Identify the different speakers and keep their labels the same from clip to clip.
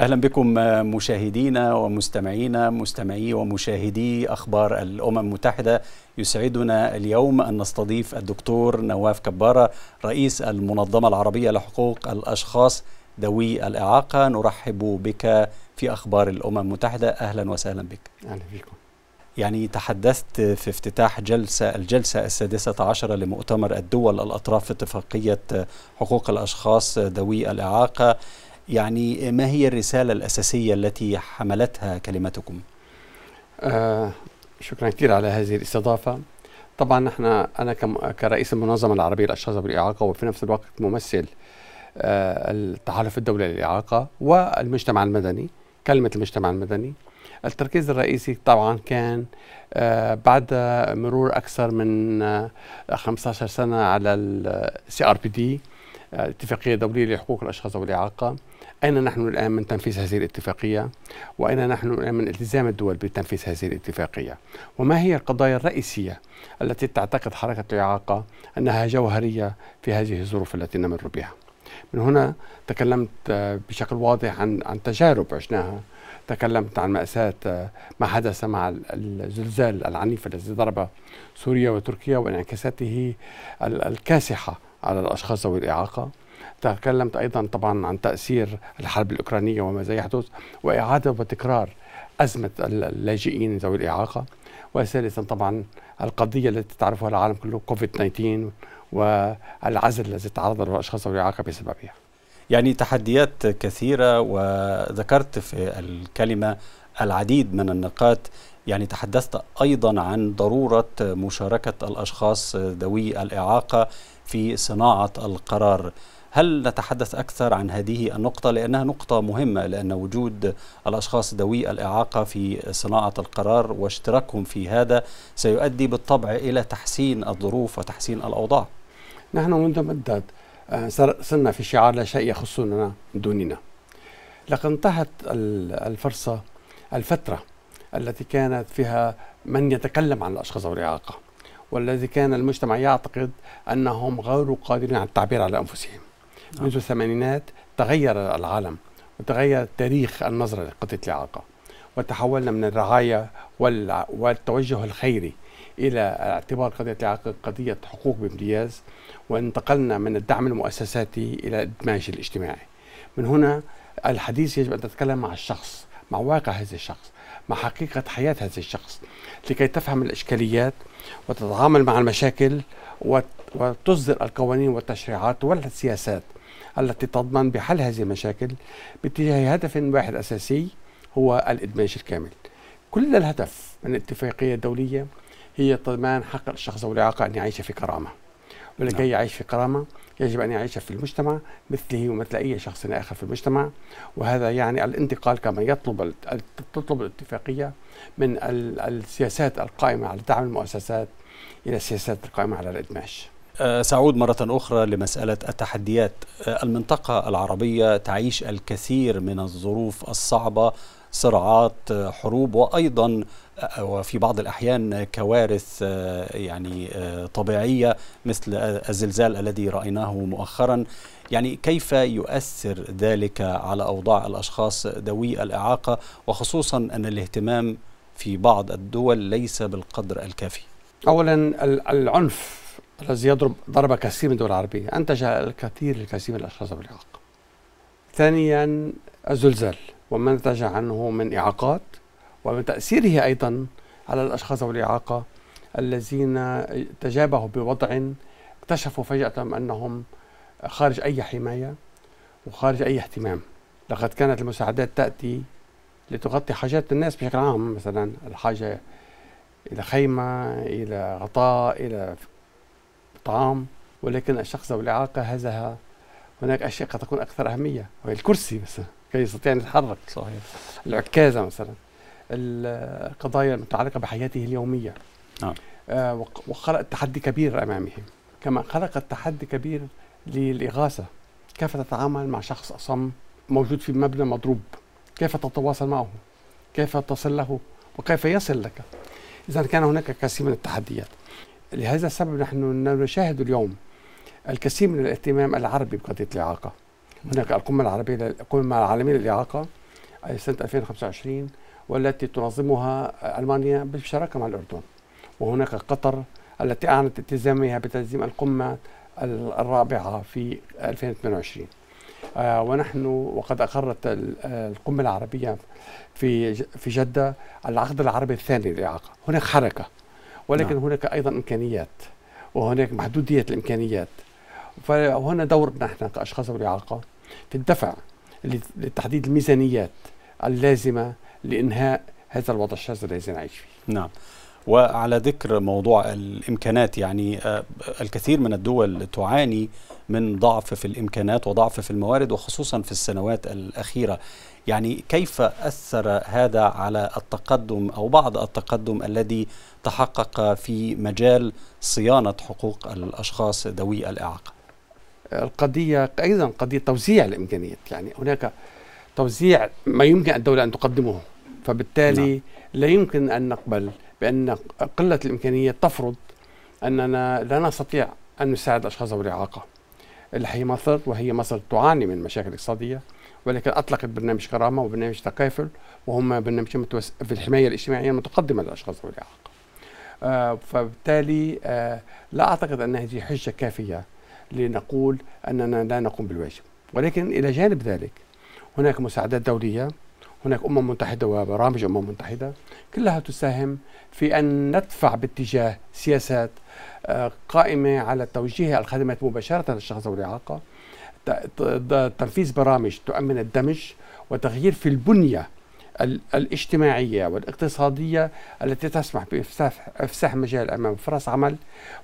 Speaker 1: أهلا بكم مشاهدينا ومستمعينا مستمعي ومشاهدي أخبار الأمم المتحدة. يسعدنا اليوم أن نستضيف الدكتور نواف كبارة رئيس المنظمة العربية لحقوق الأشخاص ذوي الإعاقة. نرحب بك في أخبار الأمم المتحدة. أهلا وسهلا بك.
Speaker 2: أهلا بكم
Speaker 1: يعني تحدثت في افتتاح جلسة الجلسة السادسة عشرة لمؤتمر الدول الأطراف في اتفاقية حقوق الأشخاص ذوي الإعاقة. يعني ما هي الرسالة الأساسية التي حملتها كلمتكم؟
Speaker 2: آه شكرا كثير على هذه الاستضافة طبعا نحن أنا كرئيس المنظمة العربية للأشخاص ذوي الإعاقة وفي نفس الوقت ممثل آه التحالف الدولي للإعاقة والمجتمع المدني كلمة المجتمع المدني التركيز الرئيسي طبعا كان آه بعد مرور أكثر من آه 15 سنة على ال CRPD الاتفاقية الدولية لحقوق الأشخاص ذوي الإعاقة أين نحن الآن من تنفيذ هذه الاتفاقية؟ وأين نحن الآن من التزام الدول بتنفيذ هذه الاتفاقية؟ وما هي القضايا الرئيسية التي تعتقد حركة الإعاقة أنها جوهرية في هذه الظروف التي نمر بها؟ من هنا تكلمت بشكل واضح عن عن تجارب عشناها. تكلمت عن مأساة ما حدث مع الزلزال العنيف الذي ضرب سوريا وتركيا وانعكاساته الكاسحة على الأشخاص ذوي الإعاقة. تكلمت أيضا طبعا عن تأثير الحرب الأوكرانية وما يحدث وإعادة وتكرار أزمة اللاجئين ذوي الإعاقة. وثالثا طبعا القضية التي تعرفها العالم كله كوفيد 19 والعزل الذي تعرض له الأشخاص ذوي الإعاقة بسببها.
Speaker 1: يعني تحديات كثيرة وذكرت في الكلمة العديد من النقاط. يعني تحدثت أيضا عن ضرورة مشاركة الأشخاص ذوي الإعاقة في صناعة القرار. هل نتحدث أكثر عن هذه النقطة؟ لأنها نقطة مهمة لأن وجود الأشخاص ذوي الإعاقة في صناعة القرار واشتراكهم في هذا سيؤدي بالطبع إلى تحسين الظروف وتحسين الأوضاع.
Speaker 2: نحن منذ مدة صرنا في شعار لا شيء يخصنا دوننا. لقد انتهت الفرصة الفترة التي كانت فيها من يتكلم عن الأشخاص ذوي الإعاقة. والذي كان المجتمع يعتقد أنهم غير قادرين على التعبير على أنفسهم. منذ الثمانينات تغير العالم وتغير تاريخ النظرة لقضية الإعاقة وتحولنا من الرعاية والتوجه الخيري إلى اعتبار قضية الإعاقة قضية حقوق بامتياز وانتقلنا من الدعم المؤسساتي إلى الإدماج الاجتماعي. من هنا الحديث يجب أن تتكلم مع الشخص مع واقع هذا الشخص. مع حقيقة حياة هذا الشخص لكي تفهم الإشكاليات وتتعامل مع المشاكل وتصدر القوانين والتشريعات والسياسات التي تضمن بحل هذه المشاكل باتجاه هدف واحد أساسي هو الإدماج الكامل. كل الهدف من الاتفاقية الدولية هي ضمان حق الشخص ذوي الإعاقة أن يعيش في كرامة. ولكي يعيش في كرامة يجب أن يعيش في المجتمع مثله ومثل أي شخص آخر في المجتمع. وهذا يعني الانتقال كما يطلب تطلب الاتفاقية من السياسات القائمة على دعم المؤسسات إلى السياسات القائمة على الإدماج
Speaker 1: سأعود مرة أخرى لمسألة التحديات. المنطقة العربية تعيش الكثير من الظروف الصعبة صراعات حروب وأيضا وفي بعض الأحيان كوارث يعني طبيعية مثل الزلزال الذي رأيناه مؤخرا. يعني كيف يؤثر ذلك على أوضاع الأشخاص ذوي الإعاقة؟ وخصوصا أن الاهتمام في بعض الدول ليس بالقدر الكافي.
Speaker 2: أولا العنف الذي يضرب ضرب كثير من الدول العربية أنتج الكثير الكثير من الأشخاص ذوي الإعاقة. ثانيا الزلزال. وما نتج عنه من إعاقات ومن تأثيره أيضا على الأشخاص ذوي الإعاقة الذين تجابهوا بوضع اكتشفوا فجأة أنهم خارج أي حماية وخارج أي اهتمام. لقد كانت المساعدات تأتي لتغطي حاجات الناس بشكل عام مثلا الحاجة إلى خيمة إلى غطاء إلى طعام ولكن الشخص ذوي الإعاقة هذا هناك أشياء قد تكون أكثر أهمية وهي الكرسي مثلا كي يستطيع أن يتحرك.
Speaker 1: صحيح.
Speaker 2: العكازة مثلا القضايا المتعلقة بحياته اليومية.
Speaker 1: نعم.
Speaker 2: آه وخلق تحدي كبير أمامهم كما خلق تحدي كبير للإغاثة. كيف تتعامل مع شخص أصم موجود في مبنى مضروب؟ كيف تتواصل معه؟ كيف تصل له؟ وكيف يصل لك؟ إذا كان هناك كثير من التحديات. لهذا السبب نحن نشاهد اليوم الكثير من الاهتمام العربي بقضية الإعاقة. هناك القمة العربية القمة العالمية للإعاقة سنة 2025 والتي تنظمها ألمانيا بالشراكة مع الأردن. وهناك قطر التي أعلنت التزامها بتنظيم القمة الرابعة في 2028 آه ونحن وقد أقرت القمة العربية في في جدة العقد العربي الثاني للإعاقة. هناك حركة ولكن نعم. هناك أيضا إمكانيات وهناك محدودية الإمكانيات. فهنا دورنا نحن كأشخاص ذوي إعاقة في الدفع لتحديد الميزانيات اللازمة لإنهاء هذا الوضع الشاذ الذي نعيش فيه.
Speaker 1: نعم. وعلى ذكر موضوع الإمكانات يعني آه، الكثير من الدول تعاني من ضعف في الإمكانات وضعف في الموارد وخصوصا في السنوات الأخيرة. يعني كيف أثر هذا على التقدم أو بعض التقدم الذي تحقق في مجال صيانة حقوق الأشخاص ذوي الإعاقة؟
Speaker 2: القضية أيضا قضية توزيع الإمكانيات. يعني هناك توزيع ما يمكن الدولة أن تقدمه. فبالتالي نعم. لا يمكن أن نقبل بأن قلة الإمكانيات تفرض أننا لا نستطيع أن نساعد الأشخاص ذوي الإعاقة. اللي هي مصر وهي مصر تعاني من مشاكل اقتصادية ولكن أطلقت برنامج كرامة وبرنامج تكافل وهم برنامجين في الحماية الاجتماعية المتقدمة للأشخاص ذوي الإعاقة. آه فبالتالي آه لا أعتقد أن هذه حجة كافية. لنقول أننا لا نقوم بالواجب. ولكن إلى جانب ذلك هناك مساعدات دولية هناك أمم متحدة وبرامج أمم متحدة كلها تساهم في أن ندفع باتجاه سياسات آه، قائمة على توجيه الخدمات مباشرة للشخص ذوي الإعاقة. تنفيذ برامج تؤمن الدمج وتغيير في البنية الاجتماعية والاقتصادية التي تسمح بإفساح مجال أمام فرص عمل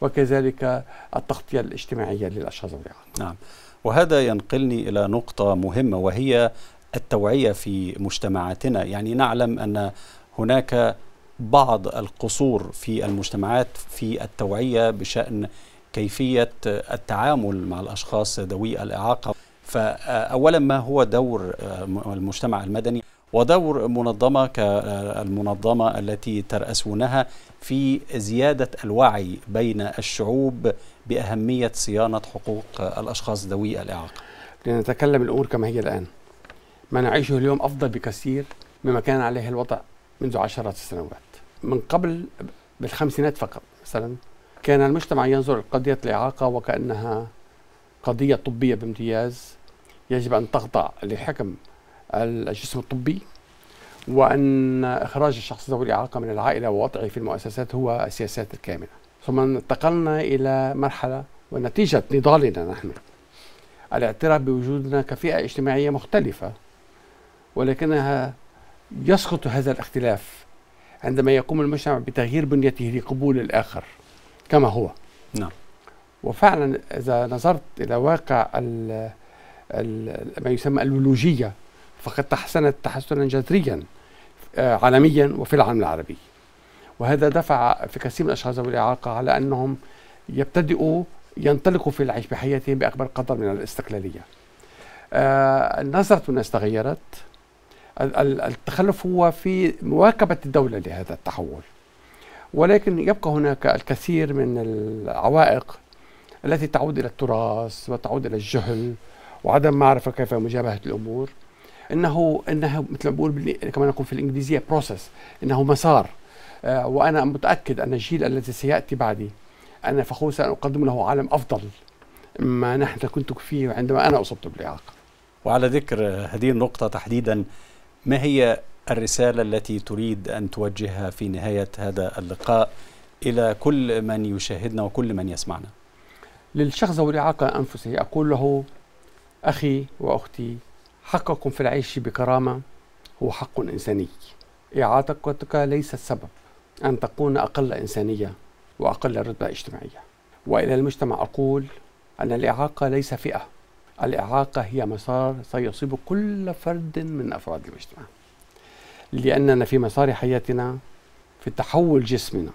Speaker 2: وكذلك التغطية الاجتماعية للأشخاص ذوي الإعاقة
Speaker 1: نعم. وهذا ينقلني إلى نقطة مهمة وهي التوعية في مجتمعاتنا. يعني نعلم أن هناك بعض القصور في المجتمعات في التوعية بشأن كيفية التعامل مع الأشخاص ذوي الإعاقة. فأولا ما هو دور المجتمع المدني؟ ودور منظمة كالمنظمة التي ترأسونها في زيادة الوعي بين الشعوب بأهمية صيانة حقوق الأشخاص ذوي الإعاقة.
Speaker 2: لنتكلم الأمور كما هي الآن. ما نعيشه اليوم أفضل بكثير مما كان عليه الوضع منذ عشرات السنوات. من قبل بالخمسينات فقط مثلا كان المجتمع ينظر لقضية الإعاقة وكأنها قضية طبية بامتياز. يجب أن تخضع لحكم الجسم الطبي وأن إخراج الشخص ذوي الإعاقة من العائلة ووضعه في المؤسسات هو السياسات الكامنة. ثم انتقلنا إلى مرحلة ونتيجة نضالنا نحن. الاعتراف بوجودنا كفئة اجتماعية مختلفة ولكنها يسقط هذا الاختلاف عندما يقوم المجتمع بتغيير بنيته لقبول الآخر كما هو.
Speaker 1: نعم.
Speaker 2: وفعلا إذا نظرت إلى واقع ما يسمى الولوجية فقد تحسنت تحسنا جذريا آه، عالميا وفي العالم العربي. وهذا دفع في كثير من الأشخاص ذوي الإعاقة على أنهم يبتدئوا ينطلقوا في العيش بحياتهم بأكبر قدر من الاستقلالية. آه نظرة الناس تغيرت التخلف هو في مواكبة الدولة لهذا التحول. ولكن يبقى هناك الكثير من العوائق التي تعود إلى التراث وتعود إلى الجهل وعدم معرفة كيف مجابهة الأمور. إنه إنه مثل ما بقول كما نقول في الإنجليزية بروسس إنه مسار. آه وأنا متأكد أن الجيل الذي سيأتي بعدي أنا فخور سأقدم له عالم أفضل مما نحن كنت فيه عندما أنا أصبت بالإعاقة.
Speaker 1: وعلى ذكر هذه النقطة تحديدا ما هي الرسالة التي تريد أن توجهها في نهاية هذا اللقاء إلى كل من يشاهدنا وكل من يسمعنا؟
Speaker 2: للشخص ذوي الإعاقة أنفسه أقول له أخي وأختي حقكم في العيش بكرامة هو حق إنساني. إعاقتك ليست سبب أن تكون أقل إنسانية وأقل رتبة اجتماعية. وإلى المجتمع أقول أن الإعاقة ليس فئة الإعاقة هي مسار سيصيب كل فرد من أفراد المجتمع. لأننا في مسار حياتنا في تحول جسمنا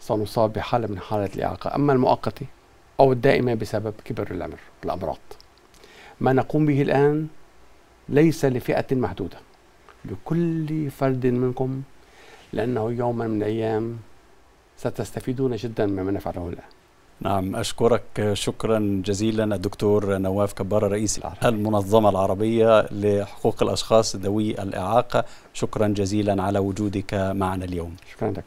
Speaker 2: سنصاب بحالة من حالات الإعاقة أما المؤقتة أو الدائمة بسبب كبر العمر الأمراض. ما نقوم به الآن ليس لفئة محدودة لكل فرد منكم لأنه يوما من الأيام ستستفيدون جدا مما نفعله الآن.
Speaker 1: نعم أشكرك شكرا جزيلا الدكتور نواف كبارة رئيس
Speaker 2: العفو.
Speaker 1: المنظمة العربية لحقوق الأشخاص ذوي الإعاقة. شكرا جزيلا على وجودك معنا اليوم.
Speaker 2: شكرا لك.